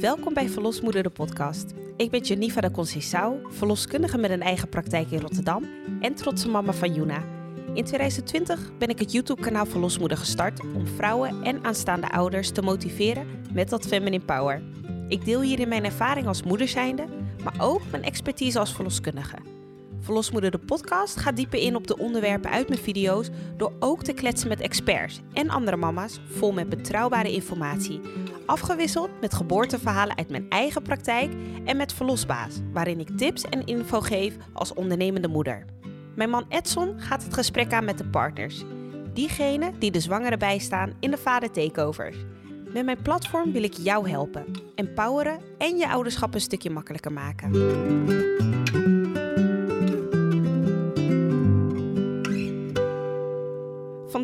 Welkom bij Verlosmoeder de podcast. Ik ben Jenifa de Conceição, verloskundige met een eigen praktijk in Rotterdam en trotse mama van Juna. In 2020 ben ik het YouTube-kanaal Verlosmoeder gestart om vrouwen en aanstaande ouders te motiveren met dat feminine power. Ik deel hierin mijn ervaring als moeder zijnde, maar ook mijn expertise als verloskundige. Verlosmoeder de podcast gaat dieper in op de onderwerpen uit mijn video's door ook te kletsen met experts en andere mama's vol met betrouwbare informatie. Afgewisseld met geboorteverhalen uit mijn eigen praktijk en met Verlosbaas, waarin ik tips en info geef als ondernemende moeder. Mijn man Edson gaat het gesprek aan met de partners. Diegenen die de zwangere bijstaan in de vader takeovers. Met mijn platform wil ik jou helpen, empoweren en je ouderschap een stukje makkelijker maken.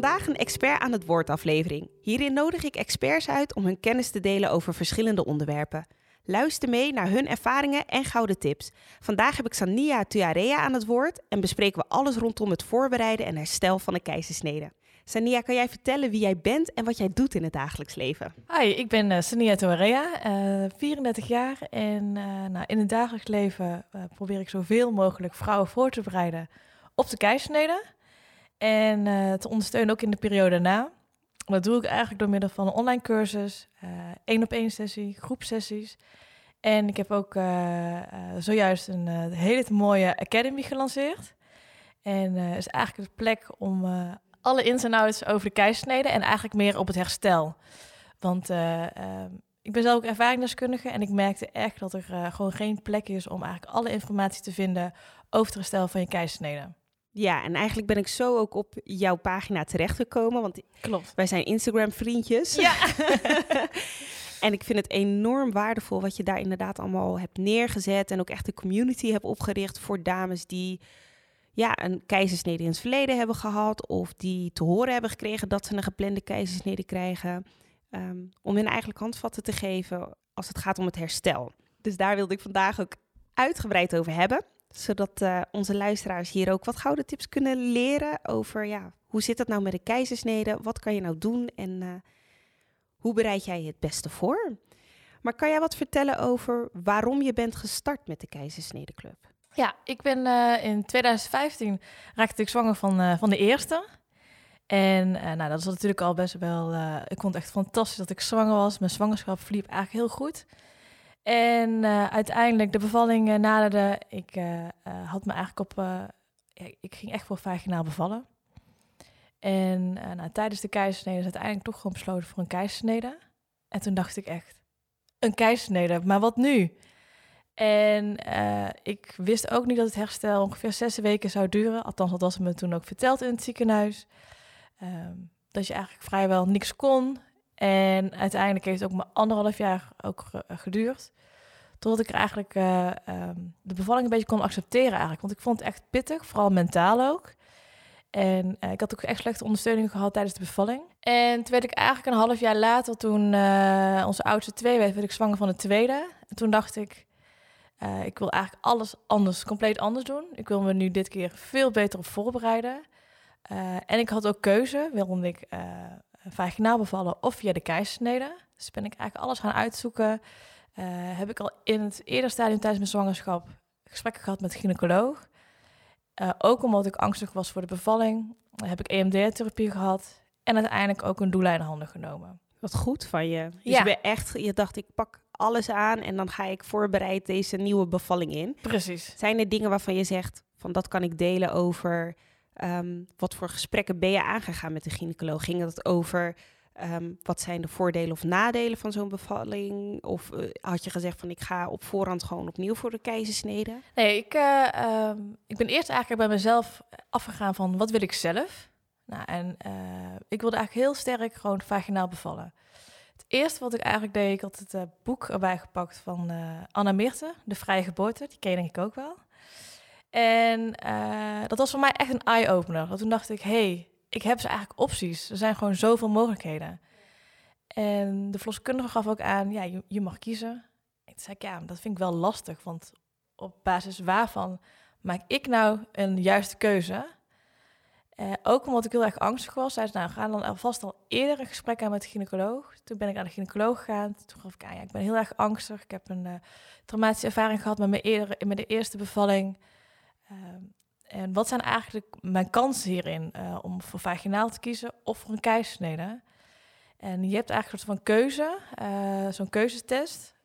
Vandaag een expert aan het woord aflevering. Hierin nodig ik experts uit om hun kennis te delen over verschillende onderwerpen. Luister mee naar hun ervaringen en gouden tips. Vandaag heb ik Sania Tuarea aan het woord en bespreken we alles rondom het voorbereiden en herstel van een keizersnede. Sania, kan jij vertellen wie jij bent en wat jij doet in het dagelijks leven? Hi, ik ben uh, Sania Tuarea, uh, 34 jaar en uh, nou, in het dagelijks leven probeer ik zoveel mogelijk vrouwen voor te bereiden op de keizersnede. En uh, te ondersteunen ook in de periode daarna. Dat doe ik eigenlijk door middel van een online cursus, uh, één op één sessie, groepsessies. En ik heb ook uh, zojuist een hele mooie academy gelanceerd. En is eigenlijk de plek om alle ins en outs over de keisnede en eigenlijk meer op het herstel. Want ik ben zelf ook ervaringsdeskundige en ik merkte echt dat er gewoon geen plek is om eigenlijk alle informatie te vinden over het herstel van je keisnede. Ja, en eigenlijk ben ik zo ook op jouw pagina terechtgekomen. Want Klopt. wij zijn Instagram-vriendjes. Ja. en ik vind het enorm waardevol wat je daar inderdaad allemaal hebt neergezet. En ook echt een community hebt opgericht voor dames die ja, een keizersnede in het verleden hebben gehad. Of die te horen hebben gekregen dat ze een geplande keizersnede krijgen. Um, om hen eigenlijk handvatten te geven als het gaat om het herstel. Dus daar wilde ik vandaag ook uitgebreid over hebben zodat uh, onze luisteraars hier ook wat gouden tips kunnen leren over ja, hoe zit het nou met de keizersnede? Wat kan je nou doen en uh, hoe bereid jij je het beste voor? Maar kan jij wat vertellen over waarom je bent gestart met de Keizersnedeclub? Ja, ik ben uh, in 2015 raakte ik zwanger van, van de eerste. En nou, dat is natuurlijk al best wel. ik vond het echt fantastisch dat ik zwanger was. Mijn zwangerschap verliep eigenlijk heel goed. En uh, uiteindelijk, de bevalling uh, naderde. Ik uh, had me eigenlijk op. Ik ging echt voor vaginaal bevallen. En nou, tijdens de keizersnede is uiteindelijk toch gewoon besloten voor een keizersnede. En toen dacht ik echt: een keizersnede, maar wat nu? En ik wist ook niet dat het herstel ongeveer zes weken zou duren. Althans, dat was me toen ook verteld in het ziekenhuis. Ehm, dat je eigenlijk vrijwel niks kon. En uiteindelijk heeft het ook maar anderhalf jaar ook geduurd. Totdat ik er eigenlijk uh, um, de bevalling een beetje kon accepteren eigenlijk. Want ik vond het echt pittig, vooral mentaal ook. En uh, ik had ook echt slechte ondersteuning gehad tijdens de bevalling. En toen werd ik eigenlijk een half jaar later, toen onze oudste twee werd, werd ik zwanger van de tweede. En toen dacht ik, ik wil eigenlijk alles anders, compleet anders doen. Ik wil me nu dit keer veel beter op voorbereiden. en ik had ook keuze, wilde ik vaginaal bevallen of via de keizersnede. Dus ben ik eigenlijk alles gaan uitzoeken. Uh, heb ik al in het eerder stadium tijdens mijn zwangerschap gesprekken gehad met de gynaecoloog. Uh, ook omdat ik angstig was voor de bevalling, heb ik EMDR-therapie gehad en uiteindelijk ook een doula in handen genomen. Wat goed van je. Dus Ja. je, bent echt, je dacht, ik pak alles aan en dan ga ik voorbereid deze nieuwe bevalling in. Precies. Zijn er dingen waarvan je zegt, van dat kan ik delen over... Um, wat voor gesprekken ben je aangegaan met de gynaecoloog? Ging het over um, wat zijn de voordelen of nadelen van zo'n bevalling? Of uh, had je gezegd van ik ga op voorhand gewoon opnieuw voor de keizersnede? Nee, ik, uh, um, ik ben eerst eigenlijk bij mezelf afgegaan van wat wil ik zelf? Nou, en uh, ik wilde eigenlijk heel sterk gewoon vaginaal bevallen. Het eerste wat ik eigenlijk deed, ik had het boek erbij gepakt van Anna Meerte, De Vrije Geboorte. Die ken denk ik ook wel. En uh, dat was voor mij echt een eye-opener. Toen dacht ik, hey, ik heb ze eigenlijk opties. Er zijn gewoon zoveel mogelijkheden. En de verloskundige gaf ook aan, ja, je, je mag kiezen. En zei ik, ja, dat vind ik wel lastig, want op basis waarvan maak ik nou een juiste keuze? Uh, ook omdat ik heel erg angstig was. Zei ze, nou, gaan dan alvast al eerder een gesprek aan met de gynaecoloog. Toen ben ik aan de gynaecoloog gegaan. Toen gaf ik aan, ja, ik ben heel erg angstig. Ik heb een uh, traumatische ervaring gehad met mijn, met de eerste bevalling. Uh, en wat zijn eigenlijk mijn kansen hierin? Uh, om voor vaginaal te kiezen of voor een keizersnede? En je hebt eigenlijk een soort van keuze, zo'n keuzetest.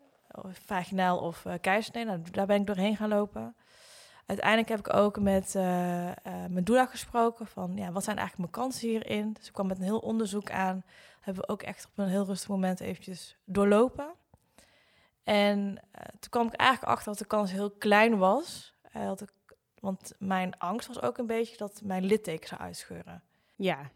Vaginaal of uh, keizersnede. Nou, daar ben ik doorheen gaan lopen uiteindelijk heb ik ook met mijn doula gesproken van ja, wat zijn eigenlijk mijn kansen hierin. Dus ik kwam met een heel onderzoek aan. Hebben we ook echt op een heel rustig moment eventjes doorlopen. En toen kwam ik eigenlijk achter dat de kans heel klein was. dat want mijn angst was ook een beetje dat mijn litteken zou uitscheuren. Ja,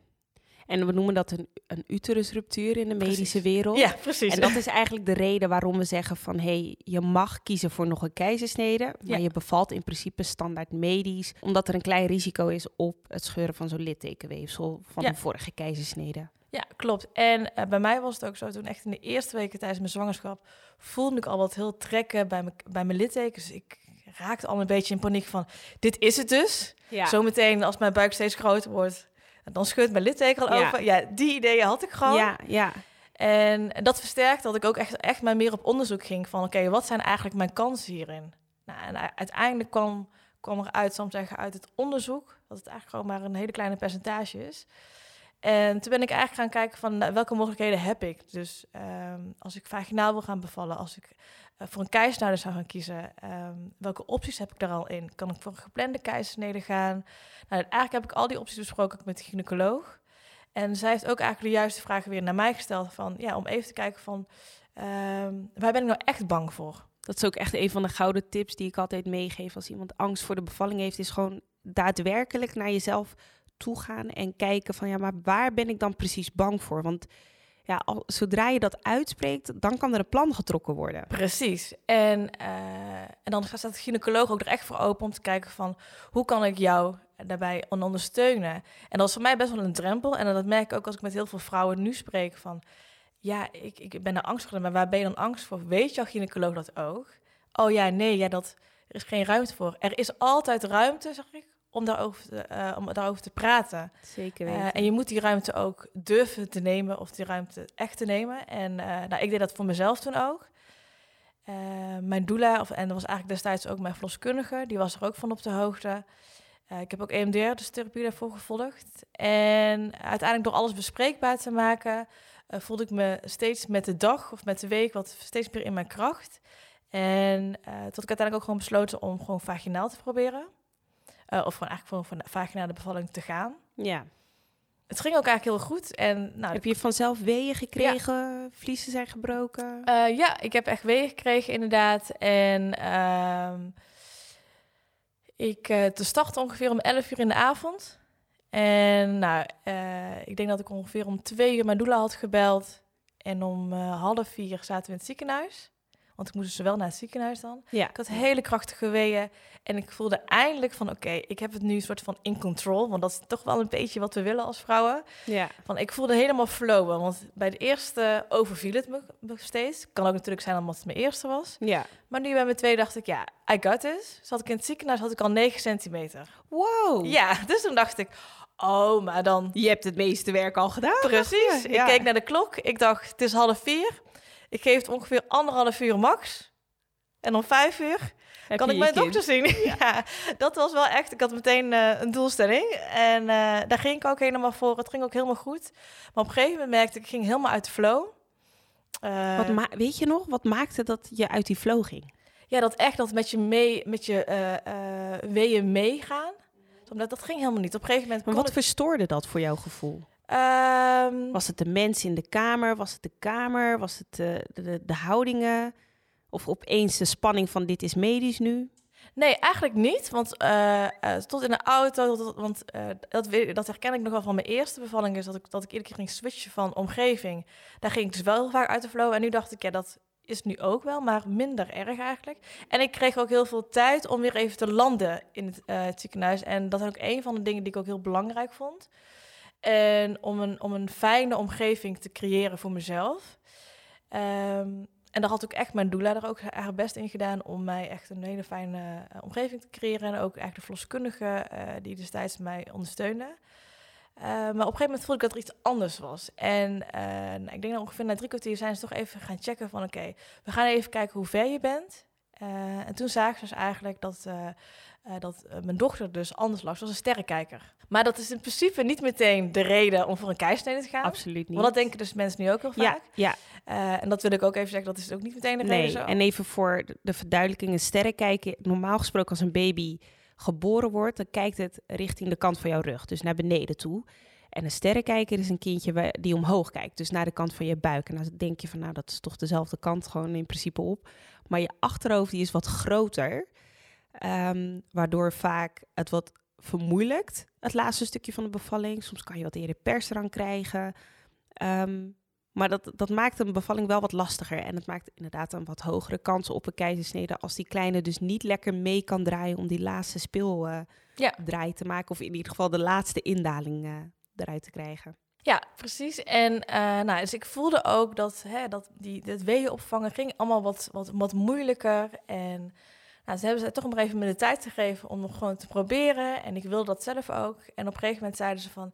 en we noemen dat een, een uterusruptuur in de medische wereld. Ja, precies. En dat is eigenlijk de reden waarom we zeggen van... hé, hey, je mag kiezen voor nog een keizersnede... maar ja. je bevalt in principe standaard medisch... omdat er een klein risico is op het scheuren van zo'n littekenweefsel... van ja. de vorige keizersnede. Ja, klopt. En uh, bij mij was het ook zo, toen echt in de eerste weken tijdens mijn zwangerschap... voelde ik al wat heel trekken bij, bij mijn littekens. Ik raakte al een beetje in paniek van, dit is het dus. Ja. Zometeen als mijn buik steeds groter wordt dan scheurt mijn litteken al over. Ja, die ideeën had ik gewoon. Ja, ja. En dat versterkt dat ik ook echt, echt maar meer op onderzoek ging van... oké, wat zijn eigenlijk mijn kansen hierin? Nou, en uiteindelijk kwam, kwam er uit, zal zeggen, uit het onderzoek... dat het eigenlijk gewoon maar een hele kleine percentage is. En toen ben ik eigenlijk gaan kijken van nou, welke mogelijkheden heb ik. Dus um, als ik vaginaal wil gaan bevallen, als ik voor een keizersnede zou gaan kiezen, um, welke opties heb ik daar al in? Kan ik voor een geplande keizersnede gaan? Nou, eigenlijk heb ik al die opties besproken met de gynaecoloog. En zij heeft ook eigenlijk de juiste vragen weer naar mij gesteld van, ja, om even te kijken van, um, waar ben ik nou echt bang voor? Dat is ook echt een van de gouden tips die ik altijd meegeef als iemand angst voor de bevalling heeft, is gewoon daadwerkelijk naar jezelf toegaan en kijken van ja, maar waar ben ik dan precies bang voor? Want ja, zodra je dat uitspreekt, dan kan er een plan getrokken worden. Precies. En, uh, en dan staat de gynaecoloog ook er echt voor open om te kijken van hoe kan ik jou daarbij ondersteunen. En dat is voor mij best wel een drempel. En dat merk ik ook als ik met heel veel vrouwen nu spreek van ja, ik, ik ben er angstig voor, maar waar ben je dan angst voor? Weet jouw gynaecoloog dat ook? Oh ja, nee, ja, dat, er is geen ruimte voor. Er is altijd ruimte, zeg ik, om daarover te, uh, om daarover te praten. Zeker weten. Uh, en je moet die ruimte ook durven te nemen of die ruimte echt te nemen. En uh, nou, ik deed dat voor mezelf toen ook. mijn doula, of, en dat was eigenlijk destijds ook mijn verloskundige, die was er ook van op de hoogte. ik heb ook EMDR, dus therapie daarvoor gevolgd. En uiteindelijk door alles bespreekbaar te maken, voelde ik me steeds met de dag of met de week wat steeds meer in mijn kracht. En tot ik uiteindelijk ook gewoon besloten om gewoon vaginaal te proberen. Uh, of gewoon eigenlijk gewoon van vaak naar de bevalling te gaan. Ja. Het ging ook eigenlijk heel goed. En, nou, heb je vanzelf weeën gekregen? Ja. Vliezen zijn gebroken? Uh, ja, ik heb echt weeën gekregen inderdaad. En uh, ik uh, te starten ongeveer om 11 uur in de avond. En nou, ik denk dat ik ongeveer om twee uur mijn doula had gebeld. En om half vier zaten we in het ziekenhuis. Want ik moest dus wel naar het ziekenhuis dan. Ja. Ik had hele krachtige weeën. En ik voelde eindelijk van, oké, ik heb het nu een soort van in control. Want dat is toch wel een beetje wat we willen als vrouwen. Ja. Van, ik voelde helemaal flowen. Want bij de eerste overviel het me, steeds. Kan ook natuurlijk zijn omdat het mijn eerste was. Ja. Maar nu bij mijn tweede dacht ik, ja, I got this. Zat ik in het ziekenhuis, had ik al 9 centimeter. Wow. Ja, dus toen dacht ik, oh, maar dan... Je hebt het meeste werk al gedaan. Precies. Ja. Ik keek naar de klok. Ik dacht, het is half vier. Ik geef het ongeveer anderhalf uur max. En om vijf uur Heb kan ik mijn dokter zien. Ja. dat was wel echt. Ik had meteen uh, een doelstelling. En uh, daar ging ik ook helemaal voor. Het ging ook helemaal goed. Maar op een gegeven moment merkte ik, ik ging helemaal uit de flow. Uh, wat weet je nog? Wat maakte dat je uit die flow ging? Ja, dat echt dat met je, mee, met je weeën meegaan. Omdat dat ging helemaal niet. Op een gegeven moment. Maar wat verstoorde dat voor jouw gevoel? Um, was het de mensen in de kamer? Was het de kamer? Was het de, de, de, houdingen? Of opeens de spanning van dit is medisch nu? Nee, eigenlijk niet. Want uh, uh, tot in de auto, want uh, dat, dat herken ik nog wel van mijn eerste bevalling, is dat ik, dat ik iedere keer ging switchen van omgeving. Daar ging ik dus wel vaak uit de flow. En nu dacht ik, ja, dat is nu ook wel, maar minder erg eigenlijk. En ik kreeg ook heel veel tijd om weer even te landen in het, het ziekenhuis. En dat is ook een van de dingen die ik ook heel belangrijk vond. En om een, om een fijne omgeving te creëren voor mezelf. Um, en daar had ook echt mijn doula ook haar best in gedaan om mij echt een hele fijne uh, omgeving te creëren. En ook eigenlijk de verloskundige uh, die destijds mij ondersteunde. Eh, maar op een gegeven moment voelde ik dat er iets anders was. En eh, nou, ik denk dat ongeveer na drie kwartier zijn ze toch even gaan checken van... oké, we gaan even kijken hoe ver je bent. Eh, en toen zagen ze dus eigenlijk dat, eh, eh, dat mijn dochter dus anders lag. Ze was een sterrenkijker. Maar dat is in principe niet meteen de reden om voor een keisnede te gaan. Absoluut niet. Want dat denken dus mensen nu ook heel vaak. ja, en dat wil ik ook even zeggen, dat is ook niet meteen de reden nee. zo. En even voor de- de verduidelijking, een sterrenkijker, normaal gesproken als een baby geboren wordt, dan kijkt het richting de kant van jouw rug, dus naar beneden toe. En een sterrenkijker is een kindje die omhoog kijkt, dus naar de kant van je buik. En dan denk je van, nou, dat is toch dezelfde kant gewoon in principe op. Maar je achterhoofd die is wat groter, ehm, waardoor vaak het wat vermoeilijkt, het laatste stukje van de bevalling. Soms kan je wat eerder persdrang krijgen. Ehm, maar dat, dat maakt een bevalling wel wat lastiger. En het maakt inderdaad een wat hogere kans op een keizersnede... als die kleine dus niet lekker mee kan draaien... om die laatste speeldraai Ja. draai te maken. Of in ieder geval de laatste indaling eh, eruit te krijgen. Ja, precies. En eh, nou, dus ik voelde ook dat, hè, dat die, het weeën opvangen ging allemaal wat, wat, wat moeilijker. En nou, ze hebben ze toch maar even de tijd gegeven om nog gewoon te proberen. En ik wilde dat zelf ook. En op een gegeven moment zeiden ze van...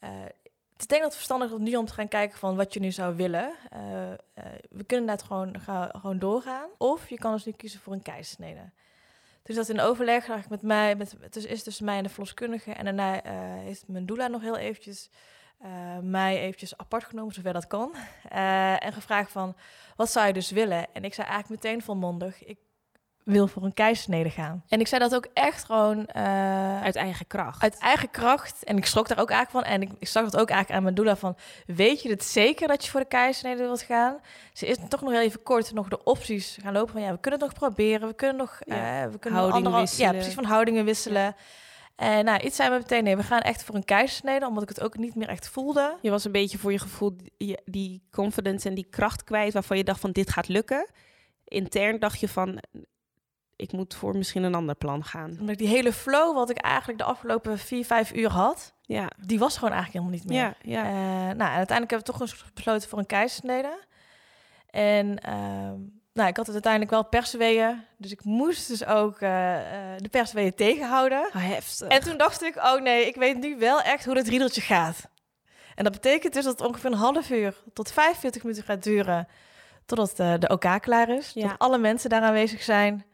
het is denk ik dat het verstandig is nu om te gaan kijken van wat je nu zou willen. Eh, we kunnen net gewoon, gewoon doorgaan. Of je kan dus nu kiezen voor een keizersnede. Dus dat in overleg eigenlijk met mij, met, het is, is tussen mij en de verloskundige. En daarna eh, heeft mijn doula nog heel eventjes eh, mij eventjes apart genomen, zover dat kan. Eh, en gevraagd van, wat zou je dus willen? En ik zei eigenlijk meteen volmondig, ik wil voor een keizersnede gaan. En ik zei dat ook echt gewoon... eh, Uit eigen kracht. uit eigen kracht. En ik schrok daar ook eigenlijk van. En ik, ik zag het ook eigenlijk aan mijn doula van... weet je het zeker dat je voor de keizersnede wilt gaan? Ze is toch nog heel even kort nog de opties gaan lopen van... ja, we kunnen het nog proberen. We kunnen nog... Ja, eh, we kunnen houdingen andere, wisselen. Ja, precies, van houdingen wisselen. En nou, iets zei me meteen... nee, we gaan echt voor een keizersnede... omdat ik het ook niet meer echt voelde. Je was een beetje voor je gevoel die, die confidence en die kracht kwijt... waarvan je dacht van dit gaat lukken. Intern dacht je van... ik moet voor misschien een ander plan gaan. Omdat die hele flow wat ik eigenlijk de afgelopen vier, vijf uur had... Ja, die was gewoon eigenlijk helemaal niet meer. ja, ja. Eh, nou, en uiteindelijk hebben we toch eens besloten voor een keizersnede. En ehm, nou, ik had het uiteindelijk wel persweeën. Dus ik moest dus ook eh, eh, de persweeën tegenhouden. Ah, heftig. En toen dacht ik, oh nee, ik weet nu wel echt hoe dat riedeltje gaat. En dat betekent dus dat het ongeveer een half uur tot 45 minuten gaat duren... totdat de, de OK klaar is. Ja. Dat alle mensen daar aanwezig zijn.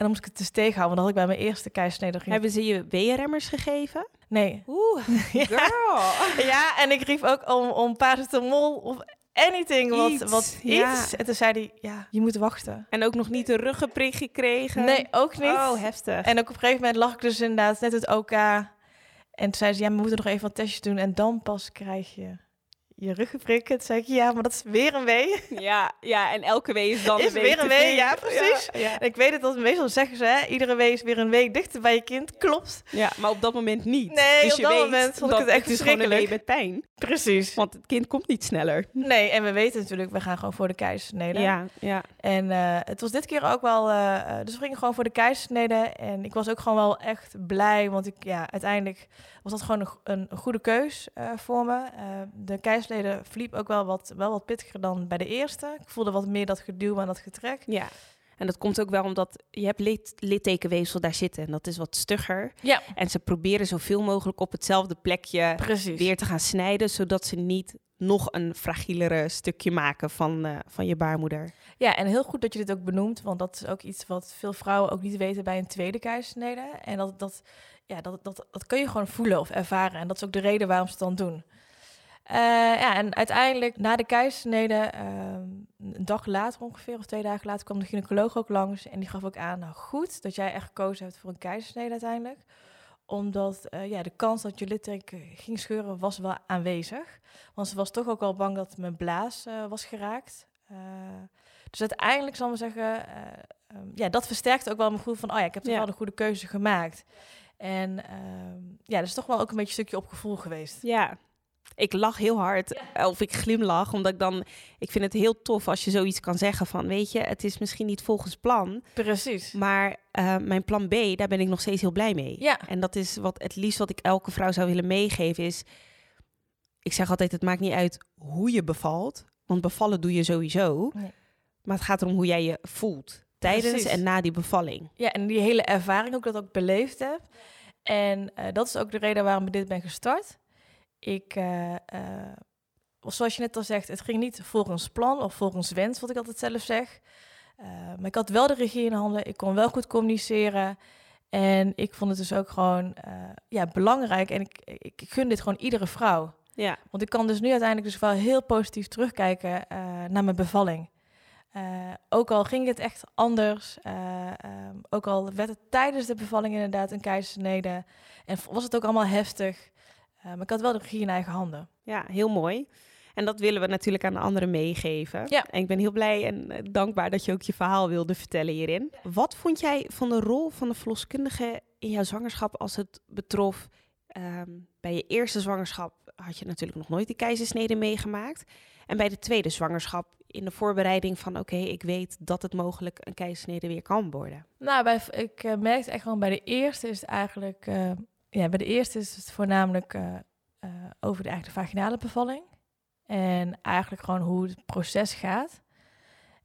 En dan moest ik het dus tegenhouden. Want dat had ik bij mijn eerste keizersnede. ging- Hebben ze je weeënremmers gegeven? Nee. Oeh, Ja. girl. Ja, en ik riep ook om, om paracetamol of anything, wat, Iets, wat ja. En toen zei hij, ja, je moet wachten. En ook nog niet een ruggenprik gekregen? Nee, ook niet. Oh, heftig. en ook op een gegeven moment lag ik dus inderdaad net het OK. En toen zei ze, ja, we moeten nog even wat testjes doen. En dan pas krijg je je ruggenprik. En toen zei ik, ja, maar dat is weer een wee. Ja, ja, en elke wee is dan Is een wee weer een wee, ja, precies. Ja, ja. En ik weet het, dat meestal zeggen ze, hè, iedere wee is weer een week dichter bij je kind. Klopt. Ja, maar op dat moment niet. Nee, dus op je dat weet moment vond ik het echt verschrikkelijk. met pijn. Precies. Want het kind komt niet sneller. Nee, en we weten natuurlijk, we gaan gewoon voor de keizersnede. Ja, ja. En eh, het was dit keer ook wel. eh, eh, dus we gingen gewoon voor de keizersnede. En ik was ook gewoon wel echt blij. Want ik, ja, uiteindelijk was dat gewoon een, go- een, een goede keus eh, voor me. Eh, de keizersnede verliep ook wel wat, wel wat pittiger dan bij de eerste. Ik voelde wat meer dat geduw en dat getrek. ja. En dat komt ook wel omdat je hebt lit, littekenweefsel daar zitten. En dat is wat stugger. Ja, En ze proberen zoveel mogelijk op hetzelfde plekje precies. weer te gaan snijden. Zodat ze niet nog een fragielere stukje maken van, eh, van je baarmoeder. Ja, en heel goed dat je dit ook benoemt. Want dat is ook iets wat veel vrouwen ook niet weten bij een tweede keizersnede. En dat, dat, ja, dat, dat, dat kun je gewoon voelen of ervaren. En dat is ook de reden waarom ze het dan doen. Eh, ja, en uiteindelijk na de keizersnede, ehm, een dag later ongeveer, of twee dagen later, kwam de gynaecoloog ook langs. En die gaf ook aan, nou goed, dat jij echt gekozen hebt voor een keizersnede uiteindelijk. Omdat eh, ja, de kans dat je litteken ging scheuren was wel aanwezig. Want ze was toch ook wel bang dat mijn blaas eh, was geraakt. Eh, dus uiteindelijk zal ik zeggen, eh, ehm, ja, dat versterkt ook wel mijn gevoel van, oh ja, ik heb toch Ja. wel de goede keuze gemaakt. En ehm, ja, dat is toch wel ook een beetje een stukje op gevoel geweest. Ja, ik lach heel hard. Of ik glimlach, omdat ik dan... Ik vind het heel tof als je zoiets kan zeggen van... Weet je, het is misschien niet volgens plan... Precies. Maar eh, mijn plan B, daar ben ik nog steeds heel blij mee. Ja. En dat is wat het liefst wat ik elke vrouw zou willen meegeven is... Ik zeg altijd, het maakt niet uit hoe je bevalt. Want bevallen doe je sowieso. Nee. Maar het gaat erom hoe jij je voelt. Tijdens Precies. en na die bevalling. Ja, en die hele ervaring ook dat ik beleefd heb. En eh, dat is ook de reden waarom ik dit ben gestart. Ik, uh, zoals je net al zegt, het ging niet volgens plan of volgens wens, wat ik altijd zelf zeg. maar ik had wel de regie in handen, ik kon wel goed communiceren. En ik vond het dus ook gewoon ja, belangrijk. En ik, ik, gun dit gewoon iedere vrouw. Ja. Want ik kan dus nu uiteindelijk dus wel heel positief terugkijken naar mijn bevalling. Uh, ook al ging het echt anders, uh, um, ook al werd het tijdens de bevalling inderdaad een keizersnede en was het ook allemaal heftig, maar ik had wel de regie in eigen handen. Ja, heel mooi. En dat willen we natuurlijk aan de anderen meegeven. Ja. En ik ben heel blij en dankbaar dat je ook je verhaal wilde vertellen hierin. Wat vond jij van de rol van de verloskundige in jouw zwangerschap als het betrof um, bij je eerste zwangerschap had je natuurlijk nog nooit die keizersnede meegemaakt. En bij de tweede zwangerschap in de voorbereiding van oké, ik weet dat het mogelijk een keizersnede weer kan worden? Nou, bij, ik uh, merkte echt gewoon bij de eerste is het eigenlijk, uh, ja, bij de eerste is het voornamelijk uh, over de eigen vaginale bevalling. En eigenlijk gewoon hoe het proces gaat.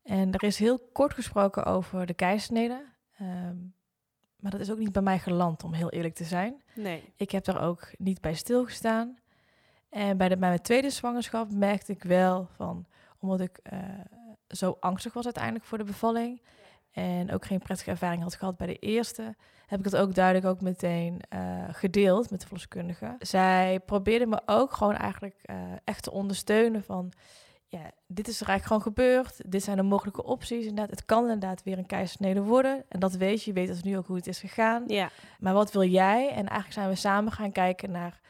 En er is heel kort gesproken over de keizersnede. Um, maar dat is ook niet bij mij geland, om heel eerlijk te zijn. Nee. Ik heb daar ook niet bij stilgestaan. En bij, de, bij mijn tweede zwangerschap merkte ik wel van omdat ik uh, zo angstig was uiteindelijk voor de bevalling. En ook geen prettige ervaring had gehad bij de eerste. Heb ik dat ook duidelijk ook meteen uh, gedeeld met de verloskundige. Zij probeerde me ook gewoon eigenlijk uh, echt te ondersteunen van... Ja, dit is er eigenlijk gewoon gebeurd. Dit zijn de mogelijke opties. Inderdaad, het kan inderdaad weer een keizersnede worden. En dat weet je. Je weet dus nu ook hoe het is gegaan. Ja. Maar wat wil jij? En eigenlijk zijn we samen gaan kijken naar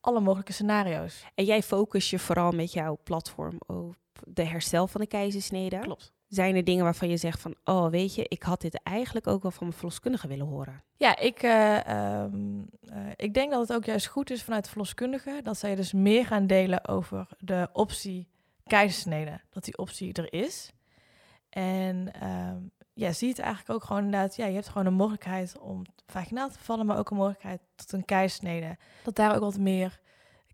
alle mogelijke scenario's. En jij focus je vooral met jouw platform op de herstel van de keizersnede. Klopt. Zijn er dingen waarvan je zegt van, oh weet je, ik had dit eigenlijk ook wel van mijn verloskundige willen horen? Ja, ik, uh, um, uh, ik denk dat het ook juist goed is vanuit de verloskundige dat zij dus meer gaan delen over de optie keizersnede, dat die optie er is. En um, ja, zie het eigenlijk ook gewoon inderdaad, ja, je hebt gewoon een mogelijkheid om vaginaal te vallen, maar ook een mogelijkheid tot een keizersnede. Dat daar ook wat meer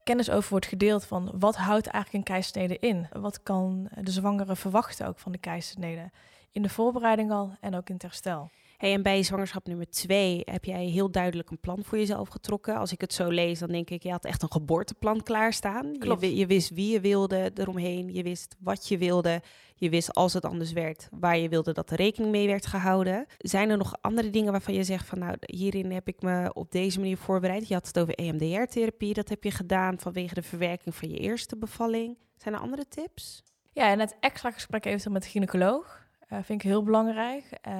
kennis over wordt gedeeld van wat houdt eigenlijk een keizersnede in? Wat kan de zwangere verwachten ook van de keizersnede? In de voorbereiding al en ook in het herstel. Hey, en bij zwangerschap nummer twee heb jij heel duidelijk een plan voor jezelf getrokken. Als ik het zo lees, dan denk ik, je had echt een geboorteplan klaarstaan. Klopt. Je, je wist wie je wilde eromheen, je wist wat je wilde. Je wist als het anders werd, waar je wilde dat er rekening mee werd gehouden. Zijn er nog andere dingen waarvan je zegt van nou, hierin heb ik me op deze manier voorbereid? Je had het over EMDR-therapie, dat heb je gedaan vanwege de verwerking van je eerste bevalling. Zijn er andere tips? Ja, en het extra gesprek eventueel met de gynaecoloog uh, vind ik heel belangrijk. Uh,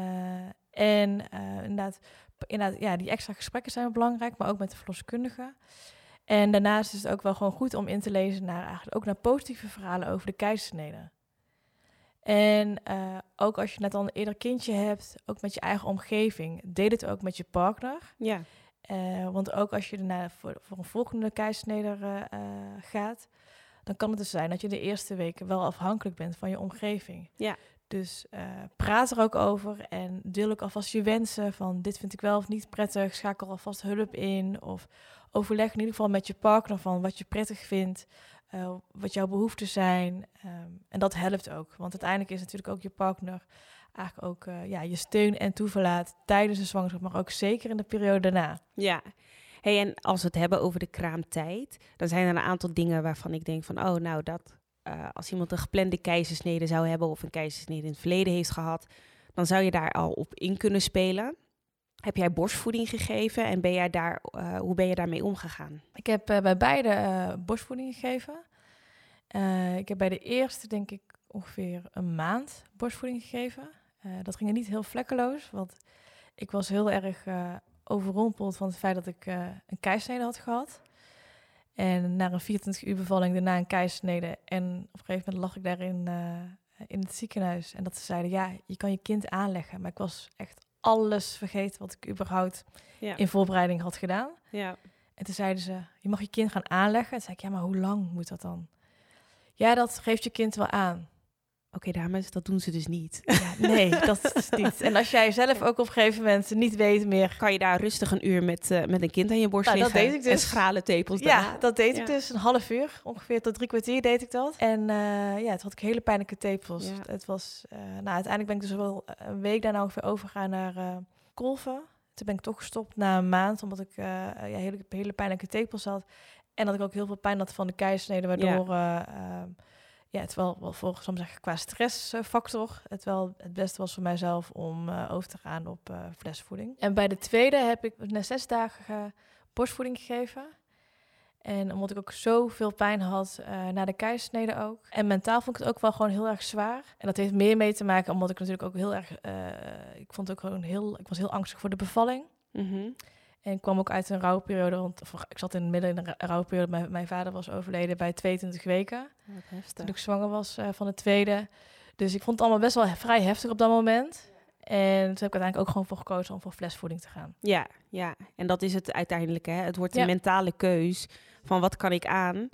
en uh, inderdaad, inderdaad, ja, die extra gesprekken zijn belangrijk, maar ook met de verloskundige. En daarnaast is het ook wel gewoon goed om in te lezen naar eigenlijk ook naar positieve verhalen over de keizersnede. En uh, ook als je net al een eerder kindje hebt, ook met je eigen omgeving, deel het ook met je partner. Ja. Uh, want ook als je daarna voor, voor een volgende keizersnede uh, gaat, dan kan het dus zijn dat je de eerste weken wel afhankelijk bent van je omgeving. Ja. Dus uh, praat er ook over en deel ook alvast je wensen van dit vind ik wel of niet prettig. Schakel alvast hulp in of overleg in ieder geval met je partner van wat je prettig vindt, uh, wat jouw behoeften zijn. Um, en dat helpt ook, want uiteindelijk is natuurlijk ook je partner eigenlijk ook uh, ja, je steun en toeverlaat tijdens de zwangerschap, maar ook zeker in de periode daarna. Ja. Hey, en als we het hebben over de kraamtijd, dan zijn er een aantal dingen waarvan ik denk van, oh, nou, dat uh, als iemand een geplande keizersnede zou hebben of een keizersnede in het verleden heeft gehad, dan zou je daar al op in kunnen spelen. Heb jij borstvoeding gegeven en ben jij daar, uh, hoe ben je daarmee omgegaan? Ik heb uh, bij beide borstvoeding gegeven. ik heb bij de eerste denk ik ongeveer een maand borstvoeding gegeven. dat ging niet heel vlekkeloos, want ik was heel erg overrompeld van het feit dat ik een keizersnede had gehad. En na een 24 uur bevalling, daarna een keizersnede. En op een gegeven moment lag ik daar in, uh, in het ziekenhuis. En dat ze zeiden, ja, je kan je kind aanleggen. Maar ik was echt alles vergeten wat ik überhaupt ja. in voorbereiding had gedaan. Ja. En toen zeiden ze, je mag je kind gaan aanleggen. Toen zei ik, ja, maar hoe lang moet dat dan? Ja, dat geeft je kind wel aan. Oké, okay, dames, dat doen ze dus niet. Ja, nee, dat is niet. En als jij zelf ook op een gegeven moment niet weet meer... Kan je daar rustig een uur met, uh, met een kind aan je borst nou, liggen? Dat deed ik dus. En schrale tepels Ja, dat deed ja. ik dus. Een half uur, ongeveer tot drie kwartier deed ik dat. En uh, ja, het had ik hele pijnlijke tepels. Ja. Het was... Uh, nou, uiteindelijk ben ik dus wel een week daarna ongeveer overgegaan naar kolven. Toen ben ik toch gestopt na een maand, omdat ik ja, hele, hele pijnlijke tepels had. En dat ik ook heel veel pijn had van de keisnede, waardoor... Ja. Ja, het wel, wel volgens mij zeggen qua stressfactor, het wel het beste was voor mijzelf om uh, over te gaan op uh, flesvoeding. En bij de tweede heb ik na zes dagen borstvoeding gegeven. En omdat ik ook zoveel pijn had uh, na de keizersnede ook. En mentaal vond ik het ook wel gewoon heel erg zwaar. En dat heeft meer mee te maken omdat ik natuurlijk ook heel erg... ik vond ook gewoon heel... Ik was heel angstig voor de bevalling. Mm en ik kwam ook uit een rouwperiode, want ik zat in het midden in een rouwperiode. Mijn, mijn vader was overleden bij 22 weken. Toen ik zwanger was uh, van de tweede. Dus ik vond het allemaal best wel vrij heftig op dat moment. En toen heb ik uiteindelijk ook gewoon voor gekozen om voor flesvoeding te gaan. Ja, ja. En dat is het uiteindelijk. Hè? Het wordt een mentale keus van wat kan ik aan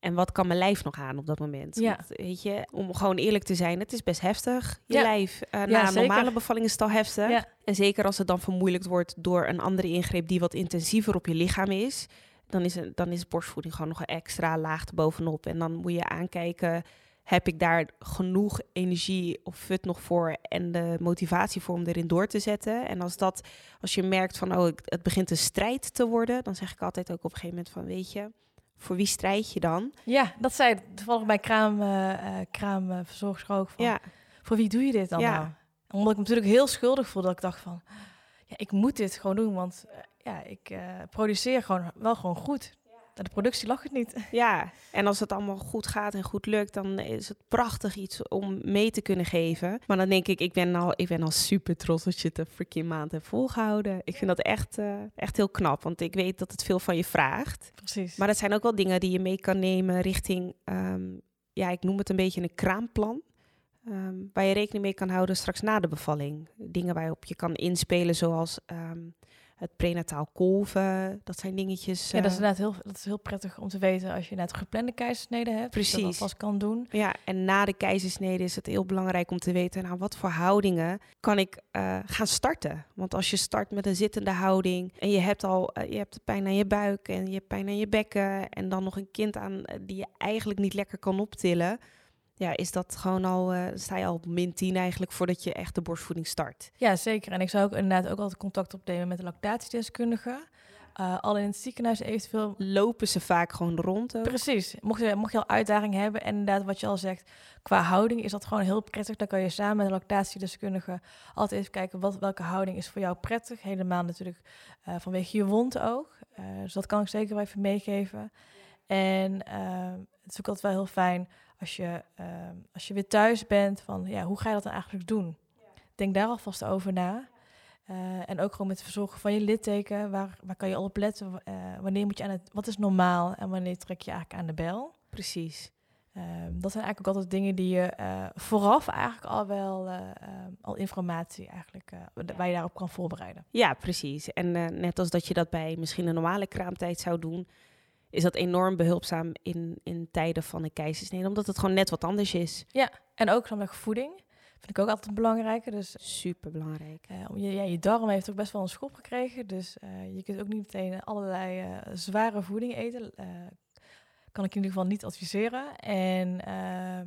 en wat kan mijn lijf nog aan op dat moment? Ja. weet je, om gewoon eerlijk te zijn, het is best heftig. Je lijf uh, na een normale bevalling is het al heftig. Ja. En zeker als het dan vermoeilijkt wordt door een andere ingreep die wat intensiever op je lichaam is. Dan is, dan is borstvoeding gewoon nog een extra laag bovenop. En dan moet je aankijken, heb ik daar genoeg energie of fut nog voor en de motivatie voor om erin door te zetten. En als dat, als je merkt van, oh, het begint een strijd te worden, dan zeg ik altijd ook op een gegeven moment van, weet je, voor wie strijd je dan? Ja, dat zei toevallig bij kraam, uh, kraamverzorgster ook. Van, ja. Voor wie doe je dit dan ja. nou? Omdat ik me natuurlijk heel schuldig voelde. Dat ik dacht van, ja, ik moet dit gewoon doen. Want ja, ik uh, produceer gewoon wel gewoon goed de productie lag het niet. Ja, en als het allemaal goed gaat en goed lukt, dan is het prachtig iets om mee te kunnen geven. Maar dan denk ik, ik ben al, ik ben al super trots dat je het een freaking maand hebt volgehouden. Ik vind dat echt, uh, echt heel knap, want ik weet dat het veel van je vraagt. Precies. Maar het zijn ook wel dingen die je mee kan nemen richting, um, ja, ik noem het een beetje een kraamplan. Um, waar je rekening mee kan houden straks na de bevalling. Dingen waarop je kan inspelen, zoals um, het prenataal kolven, dat zijn dingetjes. Ja, dat is eh, inderdaad heel, dat is heel prettig om te weten als je net gepland keizersnede hebt. Precies. Dat vast kan doen. Ja, en na de keizersnede is het heel belangrijk om te weten, nou, wat voor houdingen kan ik uh, gaan starten? Want als je start met een zittende houding en je hebt al, uh, je hebt pijn aan je buik en je hebt pijn aan je bekken en dan nog een kind aan die je eigenlijk niet lekker kan optillen ja, is dat gewoon al, uh, sta je al op min 10 eigenlijk voordat je echt de borstvoeding start. Ja, zeker. En ik zou ook inderdaad ook altijd contact opnemen met de lactatiedeskundige. Uh, al in het ziekenhuis eventueel. Lopen ze vaak gewoon rond? Ook? Precies. Mocht je, mocht je al uitdaging hebben en inderdaad wat je al zegt, qua houding is dat gewoon heel prettig. Dan kan je samen met de lactatiedeskundige altijd even kijken wat, welke houding is voor jou prettig. Helemaal natuurlijk uh, vanwege je wond ook. Dus dat kan ik zeker wel even meegeven. En het is ook altijd wel heel fijn als je, uh, als je weer thuis bent, van ja, hoe ga je dat dan eigenlijk doen? Denk daar alvast over na. Uh, en ook gewoon met het verzorgen van je litteken. Waar, waar kan je al op letten? Uh, wanneer moet je aan het... Wat is normaal en wanneer trek je eigenlijk aan de bel? Precies. Uh, dat zijn eigenlijk ook altijd dingen die je eh, vooraf eigenlijk al wel ehm, al informatie eigenlijk waar je daarop kan voorbereiden. Ja, precies. En net als dat je dat bij misschien een normale kraamtijd zou doen, is dat enorm behulpzaam in, in tijden van een keizersnede, omdat het gewoon net wat anders is. Ja, en ook van voeding. Vind ik ook altijd belangrijke. Dus, Super belangrijk. Uh, je, ja, je darm heeft ook best wel een schop gekregen. Dus uh, je kunt ook niet meteen allerlei uh, zware voeding eten. kan ik in ieder geval niet adviseren. En ehm,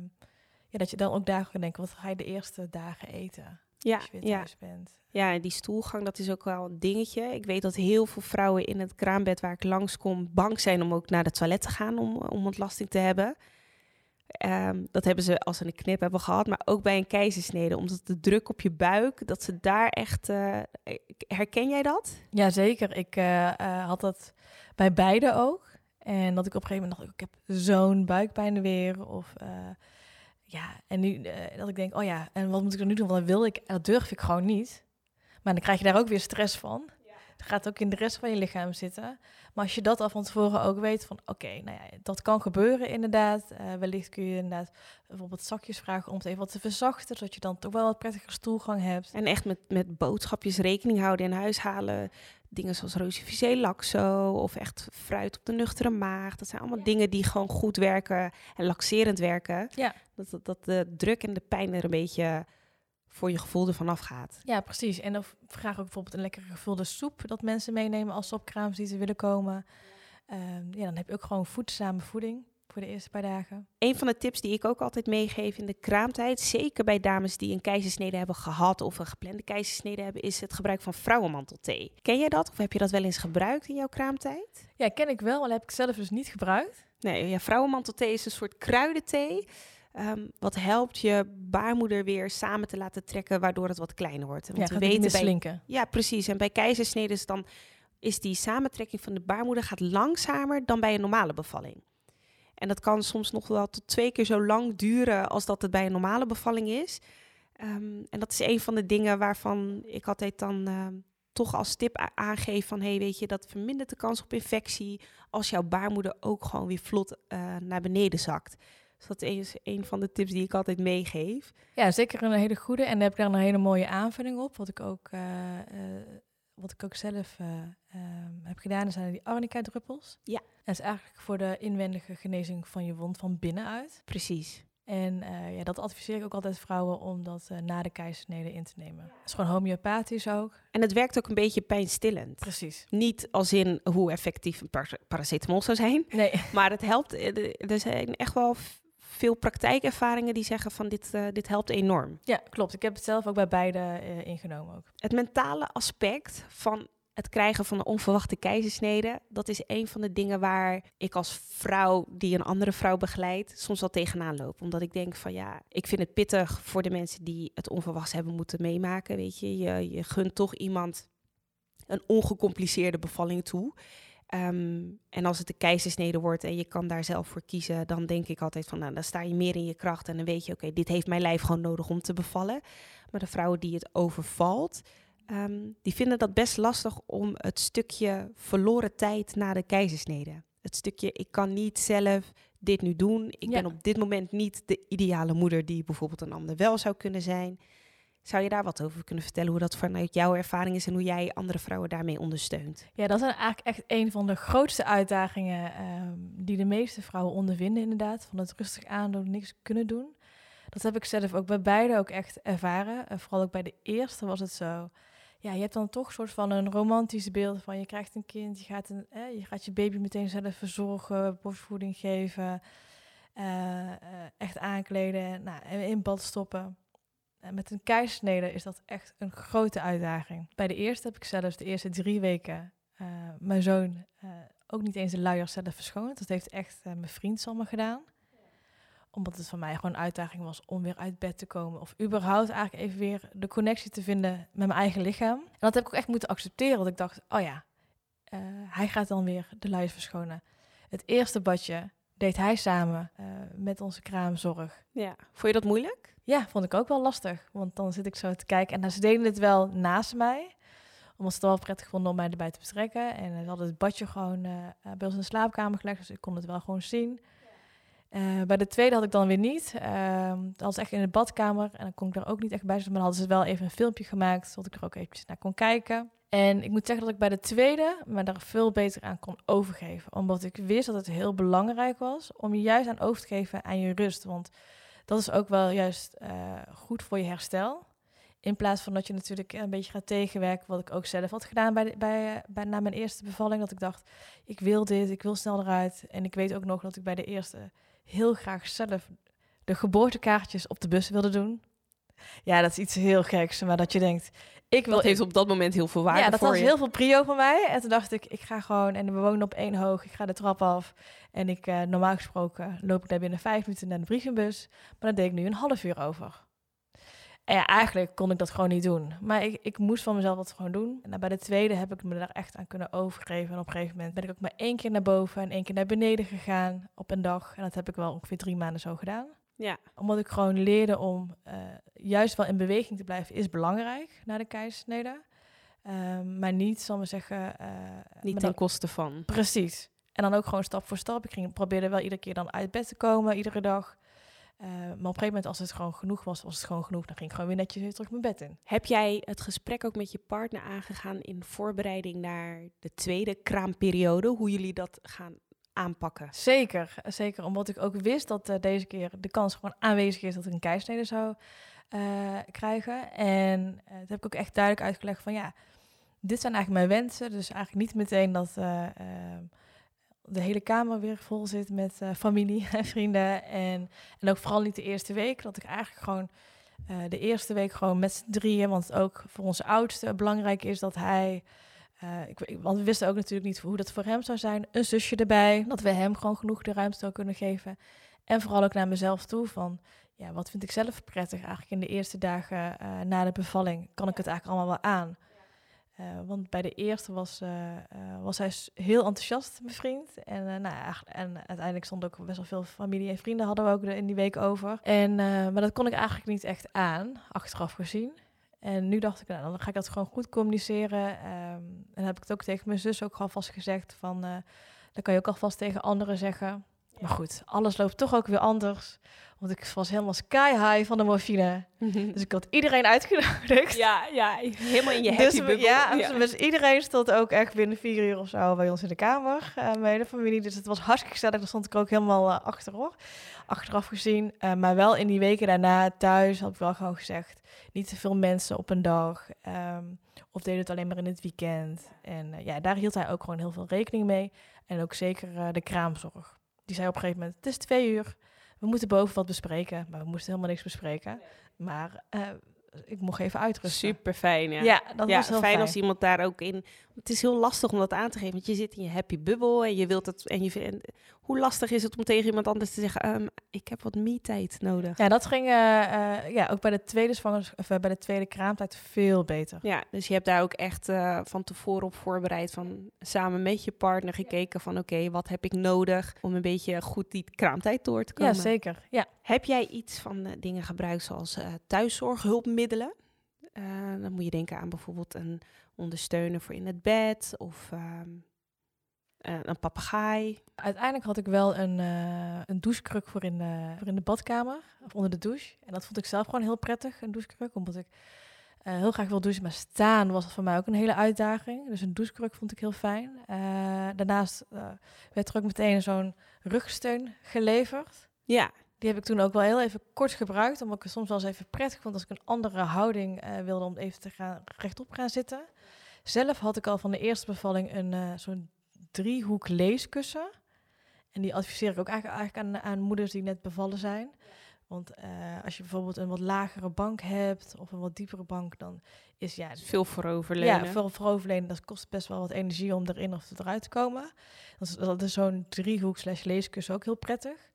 ja, dat je dan ook dagen denken, wat ga je de eerste dagen eten? Ja, als je weer thuis ja. bent. Ja, die stoelgang, dat is ook wel een dingetje. Ik weet dat heel veel vrouwen in het kraambed waar ik langskom bang zijn om ook naar de toilet te gaan om, om ontlasting te hebben. Um, dat hebben ze als ze een knip hebben gehad, maar ook bij een keizersnede. Omdat de druk op je buik, dat ze daar echt... Uh, herken jij dat? Ja, zeker. Ik uh, uh, had dat bij beide ook. En dat ik op een gegeven moment dacht, ik heb zo'n buikpijn weer. Of ja, en nu dat ik denk, oh ja, en wat moet ik er nu doen? Want dat wil ik, dat durf ik gewoon niet. Maar dan krijg je daar ook weer stress van. Het gaat ook in de rest van je lichaam zitten. Maar als je dat al van tevoren ook weet van oké, nou ja, dat kan gebeuren inderdaad. Uh, wellicht kun je inderdaad bijvoorbeeld zakjes vragen om het even wat te verzachten, zodat je dan toch wel wat prettiger stoelgang hebt. En echt met, met boodschapjes rekening houden in huis halen. Dingen zoals rosivicé laxo of echt fruit op de nuchtere maag. Dat zijn allemaal ja. dingen die gewoon goed werken en laxerend werken. Ja. Dat, dat, dat de druk en de pijn er een beetje voor je gevoel ervan afgaat. Ja, precies. En dan vraag ook bijvoorbeeld een lekkere gevulde soep dat mensen meenemen als ze op kraamvisite willen komen. Um, ja, dan heb je ook gewoon voedzame voeding. voor de eerste paar dagen. Een van de tips die ik ook altijd meegeef in de kraamtijd, zeker bij dames die een keizersnede hebben gehad of een geplande keizersnede hebben, is het gebruik van vrouwenmantelthee. Ken jij dat of heb je dat wel eens gebruikt in jouw kraamtijd? Ja, ken ik wel, maar heb ik zelf dus niet gebruikt. Nee, ja, vrouwenmantelthee is een soort kruidenthee. Um, wat helpt je baarmoeder weer samen te laten trekken, waardoor het wat kleiner wordt. Want ja, we weten bij. Ja, precies. En bij keizersnede is dan is die samentrekking van de baarmoeder gaat langzamer dan bij een normale bevalling. En dat kan soms nog wel tot twee keer zo lang duren als dat het bij een normale bevalling is. Um, en dat is een van de dingen waarvan ik altijd dan uh, toch als tip aangeef van... hey, weet je, dat vermindert de kans op infectie als jouw baarmoeder ook gewoon weer vlot uh, naar beneden zakt. Dus dat is een van de tips die ik altijd meegeef. Ja, zeker een hele goede. En daar heb ik daar een hele mooie aanvulling op. Wat ik ook, uh, uh, wat ik ook zelf heb gedaan, zijn die arnica-druppels. Ja. Dat is eigenlijk voor de inwendige genezing van je wond van binnenuit. Precies. En uh, ja, dat adviseer ik ook altijd vrouwen om dat uh, na de keizersnede in te nemen. Het is gewoon homeopathisch ook. En het werkt ook een beetje pijnstillend. Precies. Niet als in hoe effectief een par paracetamol zou zijn. Nee. Maar het helpt. Er zijn echt wel veel praktijkervaringen die zeggen van dit, uh, dit helpt enorm. Ja, klopt. Ik heb het zelf ook bij beide ingenomen. Ook. Het mentale aspect van het krijgen van een onverwachte keizersnede, dat is een van de dingen waar ik als vrouw die een andere vrouw begeleidt, soms wel tegenaan loop. Omdat ik denk van ja, ik vind het pittig voor de mensen die het onverwachts hebben moeten meemaken. Weet je, je, je gunt toch iemand een ongecompliceerde bevalling toe. Um, en als het de keizersnede wordt en je kan daar zelf voor kiezen, dan denk ik altijd van, nou, dan sta je meer in je kracht en dan weet je, oké, dit heeft mijn lijf gewoon nodig om te bevallen. Maar de vrouwen die het overvalt, Um, die vinden dat best lastig om het stukje verloren tijd na de keizersnede. Het stukje, ik kan niet zelf dit nu doen. Ik ja. ben op dit moment niet de ideale moeder die bijvoorbeeld een ander wel zou kunnen zijn. Zou je daar wat over kunnen vertellen, hoe dat vanuit jouw ervaring is en hoe jij andere vrouwen daarmee ondersteunt? Ja, dat is eigenlijk echt een van de grootste uitdagingen um, die de meeste vrouwen ondervinden, inderdaad. Van het rustig aandoen, niks kunnen doen. Dat heb ik zelf ook bij beide ook echt ervaren. En vooral ook bij de eerste was het zo ja, je hebt dan toch een soort van een romantisch beeld van je krijgt een kind, je gaat, een, eh, je, gaat je baby meteen zelf verzorgen, borstvoeding geven, uh, uh, echt aankleden, nou, in bad stoppen. En met een keizersnede is dat echt een grote uitdaging. Bij de eerste heb ik zelfs de eerste drie weken mijn zoon ook niet eens de luier zelf verschoond. Dat heeft echt mijn vriend allemaal gedaan omdat het voor mij gewoon een uitdaging was om weer uit bed te komen. Of überhaupt eigenlijk even weer de connectie te vinden met mijn eigen lichaam. En dat heb ik ook echt moeten accepteren. Want ik dacht, oh ja, hij gaat dan weer de luiers verschonen. Het eerste badje deed hij samen met onze kraamzorg. Ja. Vond je dat moeilijk? Ja, vond ik ook wel lastig. Want dan zit ik zo te kijken. En ze deden het wel naast mij. Omdat ze het wel prettig vonden om mij erbij te betrekken. En ze hadden het badje gewoon uh, bij ons in de slaapkamer gelegd. Dus ik kon het wel gewoon zien. Uh, bij de tweede had ik dan weer niet. Uh, dat was echt in de badkamer en dan kon ik er ook niet echt bij zitten. Maar dan hadden ze wel even een filmpje gemaakt, zodat ik er ook eventjes naar kon kijken. En ik moet zeggen dat ik bij de tweede me daar veel beter aan kon overgeven. Omdat ik wist dat het heel belangrijk was om je juist aan over te geven aan je rust. Want dat is ook wel juist uh, goed voor je herstel. In plaats van dat je natuurlijk een beetje gaat tegenwerken, wat ik ook zelf had gedaan bij, bij, bij, na mijn eerste bevalling. Dat ik dacht, ik wil dit, ik wil snel eruit. En ik weet ook nog dat ik bij de eerste heel graag zelf de geboortekaartjes op de bus wilde doen. Ja, dat is iets heel geks, maar dat je denkt, ik wil... Dat heeft op dat moment heel veel waarde Ja, dat was heel veel prio voor mij. En toen dacht ik, ik ga gewoon, en we wonen op één hoog, ik ga de trap af. En ik, uh, normaal gesproken, loop ik daar binnen vijf minuten naar de brievenbus. Maar daar deed ik nu een half uur over. En ja, eigenlijk kon ik dat gewoon niet doen. Maar ik, ik moest van mezelf dat gewoon doen. En bij de tweede heb ik me daar echt aan kunnen overgeven. En op een gegeven moment ben ik ook maar één keer naar boven en één keer naar beneden gegaan op een dag. En dat heb ik wel ongeveer drie maanden zo gedaan. Ja. Omdat ik gewoon leerde om uh, juist wel in beweging te blijven, is belangrijk na de keizersnede. Um, maar niet, zal maar zeggen... Uh, niet ten koste van. Precies. En dan ook gewoon stap voor stap. Ik ging, probeerde wel iedere keer dan uit bed te komen, iedere dag. Uh, maar op een gegeven moment, als het gewoon genoeg was, was het gewoon genoeg. Dan ging ik gewoon weer netjes weer terug mijn bed in. Heb jij het gesprek ook met je partner aangegaan in voorbereiding naar de tweede kraamperiode? Hoe jullie dat gaan aanpakken? Zeker, zeker. Omdat ik ook wist dat uh, deze keer de kans gewoon aanwezig is dat ik een keisnede zou uh, krijgen. En dat heb ik ook echt duidelijk uitgelegd van ja, dit zijn eigenlijk mijn wensen. Dus eigenlijk niet meteen dat de hele kamer weer vol zit met uh, familie en vrienden. En, en ook vooral niet de eerste week. Dat ik eigenlijk gewoon uh, de eerste week gewoon met z'n drieën. Want ook voor onze oudste belangrijk is dat hij. Uh, ik, want we wisten ook natuurlijk niet hoe dat voor hem zou zijn. Een zusje erbij. Dat we hem gewoon genoeg de ruimte kunnen geven. En vooral ook naar mezelf toe. Van ja, wat vind ik zelf prettig eigenlijk in de eerste dagen uh, na de bevalling? Kan ik het eigenlijk allemaal wel aan? Uh, want bij de eerste was, was hij heel enthousiast, mijn vriend. En, nou, en uiteindelijk stond ook best wel veel familie en vrienden hadden we ook in die week over. En, maar dat kon ik eigenlijk niet echt aan, achteraf gezien. En nu dacht ik, nou, dan ga ik dat gewoon goed communiceren. Um, en heb ik het ook tegen mijn zus ook alvast gezegd. Van, dan kan je ook alvast tegen anderen zeggen. Maar goed, alles loopt toch ook weer anders. Want ik was helemaal sky high van de morfine. Mhm. Dus ik had iedereen uitgenodigd. Ja, ja, helemaal in je dus happy dus, Ja, ja. Dus iedereen stond ook echt binnen vier uur of zo bij ons in de kamer. Uh, mijn hele familie. Dus het was hartstikke gezellig. Daar stond ik ook helemaal uh, achter Achteraf gezien. Uh, maar wel in die weken daarna thuis had ik wel gewoon gezegd... niet te veel mensen op een dag. Um, of deed het alleen maar in het weekend. En ja, daar hield hij ook gewoon heel veel rekening mee. En ook zeker de kraamzorg. Die zei op een gegeven moment, het is twee uur we moeten boven wat bespreken. Maar we moesten helemaal niks bespreken. Maar uh, ik mocht even uitrusten. Super fijn, ja. Ja, dat ja, was heel fijn, fijn als iemand daar ook in. Het is heel lastig om dat aan te geven, want je zit in je happy bubble en je wilt het. En je en hoe lastig is het om tegen iemand anders te zeggen: um, ik heb wat me-tijd nodig? Ja, dat ging uh, uh, ja ook bij de tweede zwangerschap, of bij de tweede kraamtijd veel beter. Ja, dus je hebt daar ook echt van tevoren op voorbereid, van samen met je partner gekeken van: oké, okay, wat heb ik nodig om een beetje goed die kraamtijd door te komen? Ja, zeker. Ja. Heb jij iets van dingen gebruikt zoals thuiszorghulpmiddelen? Uh, dan moet je denken aan bijvoorbeeld een ondersteuner voor in het bed of um, uh, een papegaai. Uiteindelijk had ik wel een, uh, een douchekruk voor in, de, voor in de badkamer, of onder de douche. En dat vond ik zelf gewoon heel prettig, een douchekruk, omdat ik heel graag wil douchen. Maar staan was voor mij ook een hele uitdaging. Dus een douchekruk vond ik heel fijn. daarnaast werd er ook meteen zo'n rugsteun geleverd. Ja. Die heb ik toen ook wel heel even kort gebruikt, omdat ik het soms wel eens even prettig vond als ik een andere houding wilde om even te gaan rechtop gaan zitten. Zelf had ik al van de eerste bevalling een zo'n driehoek leeskussen. En die adviseer ik ook eigenlijk, aan, aan, moeders die net bevallen zijn. Want uh, als je bijvoorbeeld een wat lagere bank hebt of een wat diepere bank, dan is ja... Veel vooroverlenen. Ja, veel vooroverlenen. Dat kost best wel wat energie om erin of eruit te komen. Dat is, dat is zo'n driehoek slash leeskussen ook heel prettig.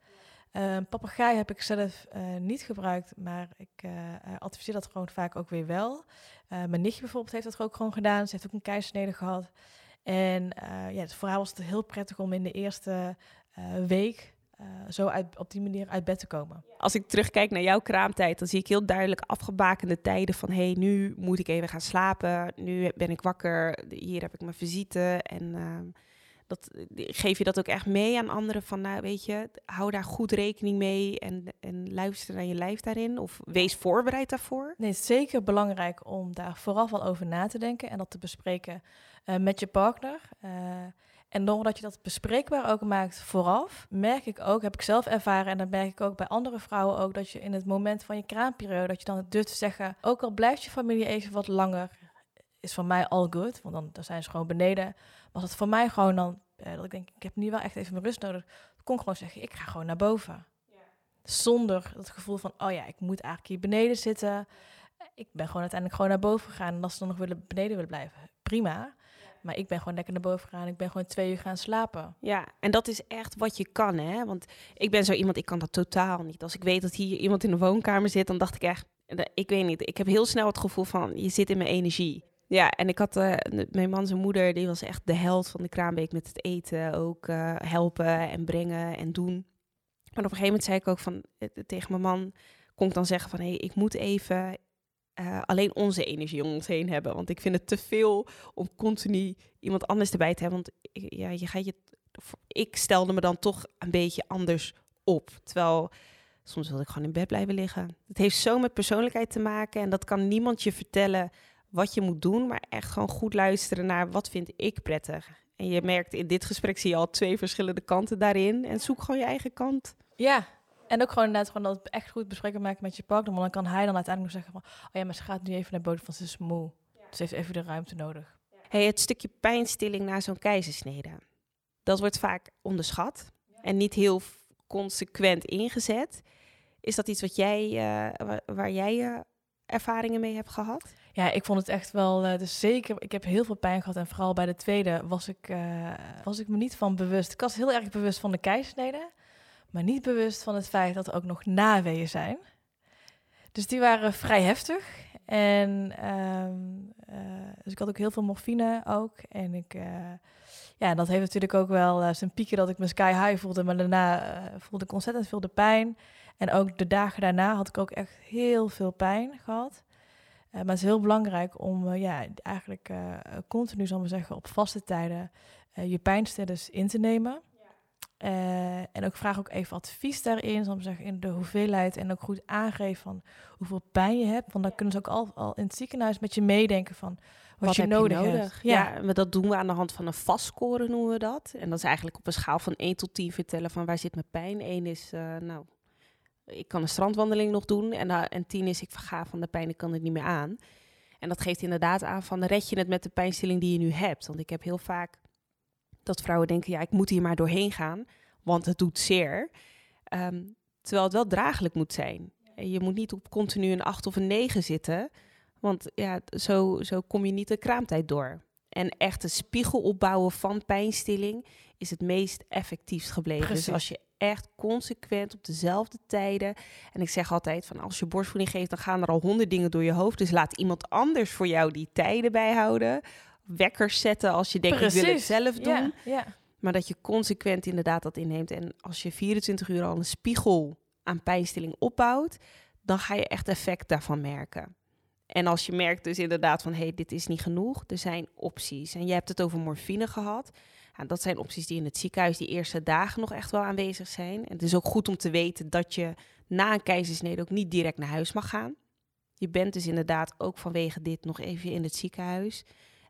Uh, papegaai heb ik zelf uh, niet gebruikt, maar ik uh, adviseer dat gewoon vaak ook weer wel. mijn nichtje bijvoorbeeld heeft dat ook gewoon gedaan. Ze heeft ook een keisnede gehad. En ja, dus voor haar was het heel prettig om in de eerste week zo uit, op die manier uit bed te komen. Als ik terugkijk naar jouw kraamtijd, dan zie ik heel duidelijk afgebakende tijden van... hé, hey, nu moet ik even gaan slapen, nu ben ik wakker, hier heb ik mijn visite en ehm, dat, geef je dat ook echt mee aan anderen van, nou weet je, hou daar goed rekening mee en, en luister naar je lijf daarin? Of wees voorbereid daarvoor? Nee, het is zeker belangrijk om daar vooraf al over na te denken en dat te bespreken uh, met je partner. Uh, en doordat je dat bespreekbaar ook maakt vooraf, merk ik ook, heb ik zelf ervaren en dat merk ik ook bij andere vrouwen ook, dat je in het moment van je kraamperiode, dat je dan durft te zeggen, ook al blijft je familie even wat langer, is voor mij all good, want dan, dan zijn ze gewoon beneden. Was het voor mij gewoon dan, uh, dat ik denk, ik heb nu wel echt even mijn rust nodig. Dan kon ik gewoon zeggen, ik ga gewoon naar boven. Ja. Zonder het gevoel van, oh ja, ik moet eigenlijk hier beneden zitten. Ik ben gewoon uiteindelijk gewoon naar boven gegaan. En als ze dan nog willen, beneden willen blijven, prima. Maar ik ben gewoon lekker naar boven gegaan. Ik ben gewoon twee uur gaan slapen. Ja, en dat is echt wat je kan, hè? Want ik ben zo iemand, ik kan dat totaal niet. Als ik weet dat hier iemand in de woonkamer zit, dan dacht ik echt... Ik weet niet, ik heb heel snel het gevoel van, je zit in mijn energie. Ja, en ik had uh, mijn man zijn moeder, die was echt de held van de kraambeek met het eten, ook uh, helpen en brengen en doen. Maar op een gegeven moment zei ik ook van tegen mijn man, kon ik dan zeggen van hé, hey, ik moet even alleen onze energie om ons heen hebben, want ik vind het te veel om continu iemand anders erbij te hebben, want ja, je gaat je, ik stelde me dan toch een beetje anders op, terwijl soms wilde ik gewoon in bed blijven liggen. Het heeft zo met persoonlijkheid te maken en dat kan niemand je vertellen wat je moet doen, maar echt gewoon goed luisteren naar wat vind ik prettig. En je merkt in dit gesprek zie je al twee verschillende kanten daarin. En zoek gewoon je eigen kant. Ja, en ook gewoon net gewoon dat echt goed bespreken maken met je partner. Want dan kan hij dan uiteindelijk zeggen van... oh ja, maar ze gaat nu even naar boven, van ze is moe. Ja. Ze heeft even de ruimte nodig. Hey, het stukje pijnstilling na zo'n keizersnede. Dat wordt vaak onderschat en niet heel consequent ingezet. Is dat iets wat jij, uh, waar, jij uh, ervaringen mee hebt gehad? Ja, ik vond het echt wel, uh, dus zeker, ik heb heel veel pijn gehad en vooral bij de tweede was ik, was ik me niet van bewust. Ik was heel erg bewust van de keizersnede, maar niet bewust van het feit dat er ook nog naweeën zijn. Dus die waren vrij heftig. En um, dus ik had ook heel veel morfine ook. En ik, ja, dat heeft natuurlijk ook wel zijn pieken dat ik me sky high voelde. Maar daarna voelde ik ontzettend veel de pijn. En ook de dagen daarna had ik ook echt heel veel pijn gehad. Uh, maar het is heel belangrijk om uh, ja, eigenlijk uh, continu, zal ik maar zeggen, op vaste tijden je pijnstillers in te nemen. Ja. en ook vraag ook even advies daarin, ik zeggen, in de hoeveelheid en ook goed aangeven van hoeveel pijn je hebt. Want dan kunnen ze ook al, al in het ziekenhuis met je meedenken van wat, wat je, nodig, je nodig hebt. Ja. ja, dat doen we aan de hand van een vastscore noemen we dat. En dat is eigenlijk op een schaal van 1 tot 10 vertellen van waar zit mijn pijn. 1 is, nou, ik kan een strandwandeling nog doen. En, uh, en tien is ik verga van de pijn, ik kan het niet meer aan. En dat geeft inderdaad aan van red je het met de pijnstilling die je nu hebt. Want ik heb heel vaak dat vrouwen denken, ja, ik moet hier maar doorheen gaan, want het doet zeer. Um, terwijl het wel draaglijk moet zijn. Je moet niet op continu een acht of een negen zitten, want ja, zo, zo kom je niet de kraamtijd door. En echt een spiegel opbouwen van pijnstilling is het meest effectiefst gebleven. Dus als je echt consequent op dezelfde tijden. En ik zeg altijd van als je borstvoeding geeft, dan gaan er al honderd dingen door je hoofd. Dus laat iemand anders voor jou die tijden bijhouden. Wekkers zetten als je denkt, Precies. ik wil het zelf doen. Ja, ja. Maar dat je consequent inderdaad dat inneemt. En als je 24 uur al een spiegel aan pijnstilling opbouwt, dan ga je echt effect daarvan merken. En als je merkt dus inderdaad van, hé, hey, dit is niet genoeg, er zijn opties. En je hebt het over morfine gehad. Ja, dat zijn opties die in het ziekenhuis die eerste dagen nog echt wel aanwezig zijn. En het is ook goed om te weten dat je na een keizersnede ook niet direct naar huis mag gaan. Je bent dus inderdaad ook vanwege dit nog even in het ziekenhuis.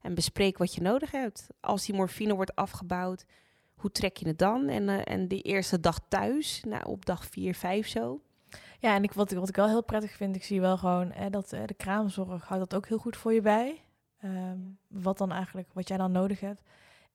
En bespreek wat je nodig hebt. Als die morfine wordt afgebouwd, hoe trek je het dan? En, uh, en die eerste dag thuis, nou, op dag 4, 5 zo. Ja, en ik, wat, ik, wat ik wel heel prettig vind, ik zie wel gewoon hè, dat uh, de kraamzorg houdt dat ook heel goed voor je bij. Um, wat dan eigenlijk, wat jij dan nodig hebt.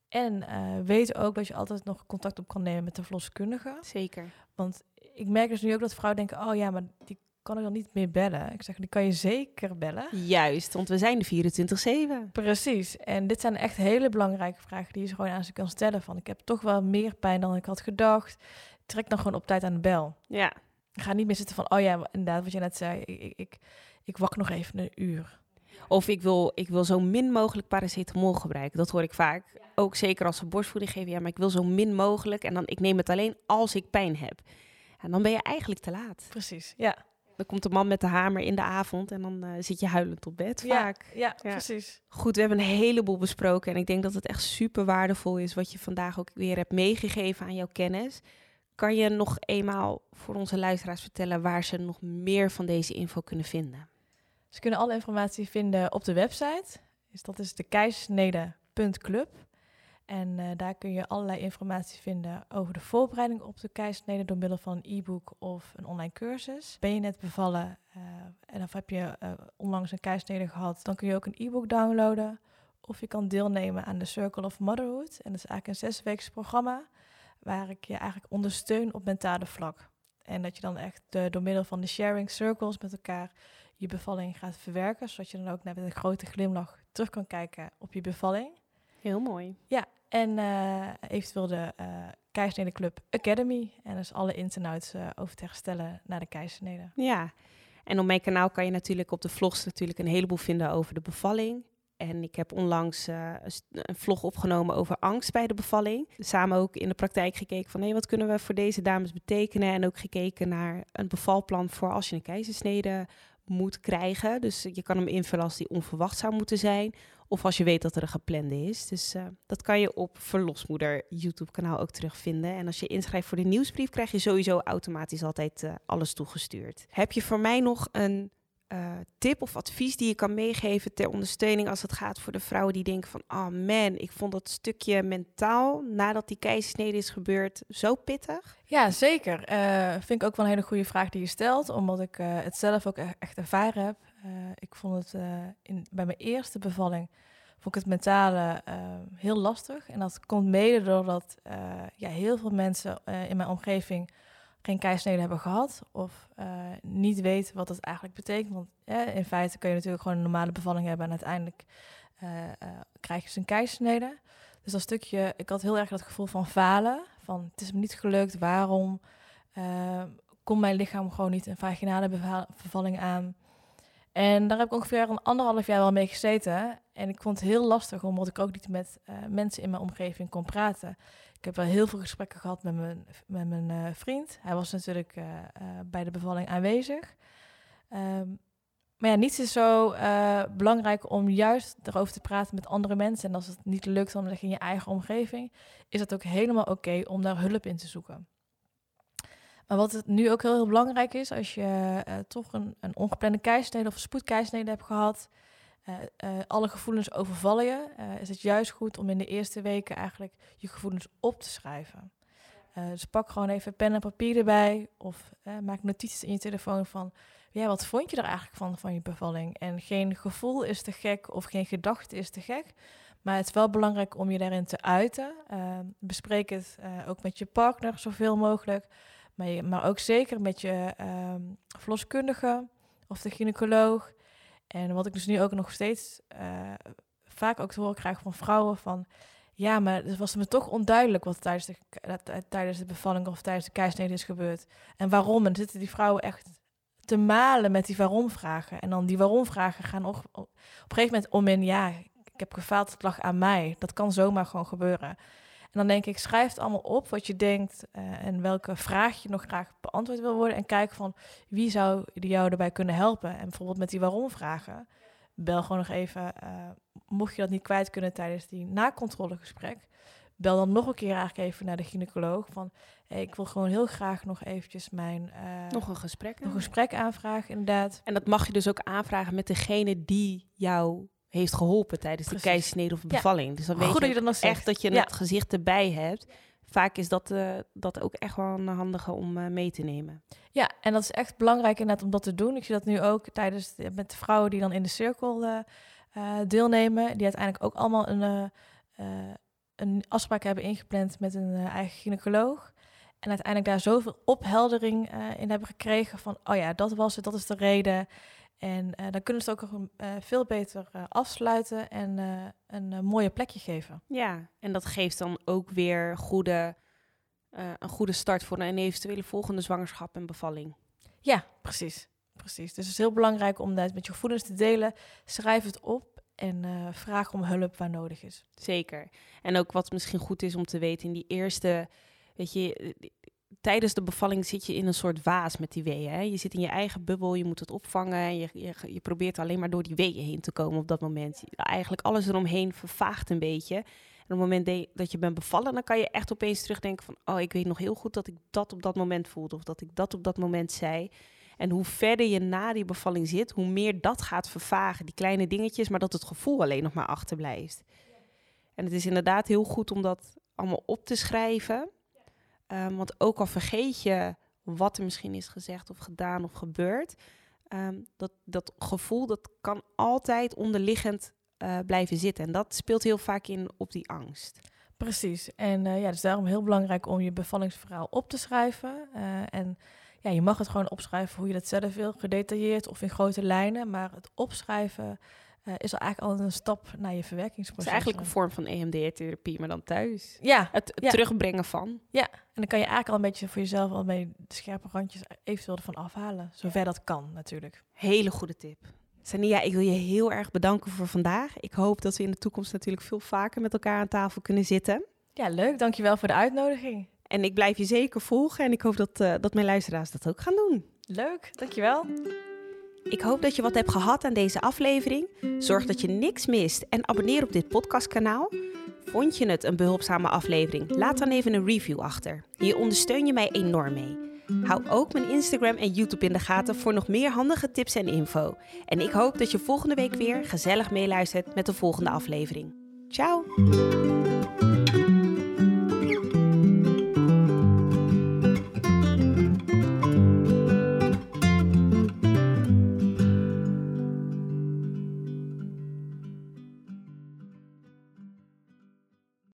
En uh, weet ook dat je altijd nog contact op kan nemen met de verloskundige. Zeker. Want ik merk dus nu ook dat vrouwen denken, oh ja, maar die kan ik dan niet meer bellen. Ik zeg, die kan je zeker bellen. Juist, want we zijn de 24-7. Precies. En dit zijn echt hele belangrijke vragen die je gewoon aan ze kan stellen. Van, ik heb toch wel meer pijn dan ik had gedacht. Trek dan gewoon op tijd aan de bel. Ja. Ga niet meer zitten van, oh ja, inderdaad, wat je net zei. Ik, ik, ik, wacht nog even een uur. Of ik wil, ik wil zo min mogelijk paracetamol gebruiken. Dat hoor ik vaak. Ook zeker als ze borstvoeding geven. Ja, maar ik wil zo min mogelijk. En dan ik neem het alleen als ik pijn heb. En dan ben je eigenlijk te laat. Precies, ja. Dan komt de man met de hamer in de avond en dan uh, zit je huilend op bed vaak. Ja, ja, precies. Goed, we hebben een heleboel besproken. En ik denk dat het echt super waardevol is wat je vandaag ook weer hebt meegegeven aan jouw kennis. Kan je nog eenmaal voor onze luisteraars vertellen waar ze nog meer van deze info kunnen vinden? Ze kunnen alle informatie vinden op de website. Dus dat is de. En uh, daar kun je allerlei informatie vinden over de voorbereiding op de keizersnede door middel van een e-book of een online cursus. Ben je net bevallen uh, en of heb je uh, onlangs een keizersnede gehad, dan kun je ook een e-book downloaden. Of je kan deelnemen aan de Circle of Motherhood. En dat is eigenlijk een zesweeks programma waar ik je eigenlijk ondersteun op mentale vlak. En dat je dan echt door middel van de sharing circles met elkaar je bevalling gaat verwerken. Zodat je dan ook met een grote glimlach terug kan kijken op je bevalling. Heel mooi. Ja, en uh, eventueel de uh, Club Academy. En dus alle outs uh, over te herstellen naar de keizersnede. Ja, en op mijn kanaal kan je natuurlijk op de vlogs natuurlijk een heleboel vinden over de bevalling. En ik heb onlangs een vlog opgenomen over angst bij de bevalling. Samen ook in de praktijk gekeken van hey, wat kunnen we voor deze dames betekenen. En ook gekeken naar een bevalplan voor als je een keizersnede moet krijgen. Dus je kan hem invullen als die onverwacht zou moeten zijn. Of als je weet dat er een geplande is. Dus uh, dat kan je op Verlosmoeder YouTube kanaal ook terugvinden. En als je inschrijft voor de nieuwsbrief krijg je sowieso automatisch altijd uh, alles toegestuurd. Heb je voor mij nog een uh, tip of advies die je kan meegeven ter ondersteuning als het gaat voor de vrouwen die denken van, oh man, ik vond dat stukje mentaal nadat die keizersnede is gebeurd zo pittig? Ja, zeker. Uh, vind ik ook wel een hele goede vraag die je stelt, omdat ik uh, het zelf ook e-, echt ervaren heb. ik vond het in, bij mijn eerste bevalling vond ik het mentale eh, heel lastig. En dat komt mede doordat uh, ja, heel veel mensen in mijn omgeving geen keisnede hebben gehad. Of niet weten wat dat eigenlijk betekent. Want in feite kun je natuurlijk gewoon een normale bevalling hebben. En uiteindelijk krijg je dus een keisnede. Dus dat stukje, ik had heel erg dat gevoel van falen. Van het is me niet gelukt, waarom? komt mijn lichaam gewoon niet een vaginale bevalling aan? En daar heb ik ongeveer een anderhalf jaar wel mee gezeten. En ik vond het heel lastig, omdat ik ook niet met mensen in mijn omgeving kon praten. Ik heb wel heel veel gesprekken gehad met mijn, met mijn uh, vriend. Hij was natuurlijk uh, bij de bevalling aanwezig. Um, maar ja, niets is zo belangrijk om juist erover te praten met andere mensen. En als het niet lukt, dan in je eigen omgeving, is het ook helemaal oké om daar hulp in te zoeken. Maar wat het nu ook heel, heel belangrijk is, als je toch een, een ongeplande keisnede of een spoedkeisnede hebt gehad, uh, uh, alle gevoelens overvallen je, is het juist goed om in de eerste weken eigenlijk je gevoelens op te schrijven. dus pak gewoon even pen en papier erbij of maak notities in je telefoon van, ja, wat vond je er eigenlijk van, van je bevalling? En geen gevoel is te gek of geen gedachte is te gek, maar het is wel belangrijk om je daarin te uiten. bespreek het ook met je partner zoveel mogelijk maar, maar ook zeker met je um, verloskundige of de gynaecoloog. En wat ik dus nu ook nog steeds uh, vaak ook te horen krijg van vrouwen van... Ja, maar het was me toch onduidelijk wat tijdens de, tijdens de bevalling of tijdens de keisnede is gebeurd. En waarom? En zitten die vrouwen echt te malen met die waarom-vragen. En dan die waarom-vragen gaan op, op, een gegeven moment om in... Ja, ik heb gefaald, het lag aan mij. Dat kan zomaar gewoon gebeuren. En dan denk ik, schrijf het allemaal op wat je denkt uh, en welke vraag je nog graag beantwoord wil worden. En kijk van wie zou jou erbij kunnen helpen. En bijvoorbeeld met die waarom-vragen, bel gewoon nog even, uh, mocht je dat niet kwijt kunnen tijdens die nakontrolegesprek, bel dan nog een keer eigenlijk even naar de gynaecoloog van, hey, ik wil gewoon heel graag nog eventjes mijn... Uh, nog een gesprek Nog een gesprek aanvragen, inderdaad. En dat mag je dus ook aanvragen met degene die jou heeft geholpen tijdens de keisnede of bevalling. Dus dan weet Goed je, dat je echt dat je het gezicht erbij hebt. Vaak is dat, uh, dat ook echt wel een handige om uh, mee te nemen. Ja, en dat is echt belangrijk inderdaad om dat te doen. Ik zie dat nu ook tijdens de, met de vrouwen die dan in de cirkel uh, deelnemen. Die uiteindelijk ook allemaal een, een afspraak hebben ingepland met een eigen gynaecoloog. En uiteindelijk daar zoveel opheldering in hebben gekregen van... oh ja, dat was het, dat is de reden... En uh, dan kunnen ze het ook uh, veel beter uh, afsluiten en een mooie plekje geven. Ja, en dat geeft dan ook weer goede, een goede start voor een eventuele volgende zwangerschap en bevalling. Ja, precies. precies. Dus het is heel belangrijk om dat met je gevoelens te delen. Schrijf het op en vraag om hulp waar nodig is. Zeker. En ook wat misschien goed is om te weten in die eerste, weet je, tijdens de bevalling zit je in een soort waas met die weeën. Hè? Je zit in je eigen bubbel, je moet het opvangen. Je, je, je probeert alleen maar door die weeën heen te komen op dat moment. Eigenlijk alles eromheen vervaagt een beetje. En op het moment dat je bent bevallen, dan kan je echt opeens terugdenken van... oh, ik weet nog heel goed dat ik dat op dat moment voelde of dat ik dat op dat moment zei. En hoe verder je na die bevalling zit, hoe meer dat gaat vervagen. Die kleine dingetjes, maar dat het gevoel alleen nog maar achterblijft. En het is inderdaad heel goed om dat allemaal op te schrijven... Um, want ook al vergeet je wat er misschien is gezegd of gedaan of gebeurd, um, dat, dat gevoel dat kan altijd onderliggend uh, blijven zitten. En dat speelt heel vaak in op die angst. Precies. En uh, ja, is daarom heel belangrijk om je bevallingsverhaal op te schrijven. Uh, en ja, je mag het gewoon opschrijven hoe je dat zelf wil, gedetailleerd of in grote lijnen. Maar het opschrijven uh, is er eigenlijk al een stap naar je verwerkingsproces. Het is eigenlijk een vorm van EMDR-therapie, maar dan thuis. Ja. Het, terugbrengen van. Ja, en dan kan je eigenlijk al een beetje voor jezelf al mee de scherpe randjes eventueel ervan afhalen. Zover dat kan natuurlijk. Hele goede tip. Sania, ik wil je heel erg bedanken voor vandaag. Ik hoop dat we in de toekomst natuurlijk veel vaker met elkaar aan tafel kunnen zitten. Ja, leuk. Dankjewel voor de uitnodiging. En ik blijf je zeker volgen en ik hoop dat, uh, dat mijn luisteraars dat ook gaan doen. Leuk, dankjewel. Ik hoop dat je wat hebt gehad aan deze aflevering. Zorg dat je niks mist en abonneer op dit podcastkanaal. Vond je het een behulpzame aflevering? Laat dan even een review achter. Hier ondersteun je mij enorm mee. Hou ook mijn Instagram en YouTube in de gaten voor nog meer handige tips en info. En ik hoop dat je volgende week weer gezellig meeluistert met de volgende aflevering. Ciao!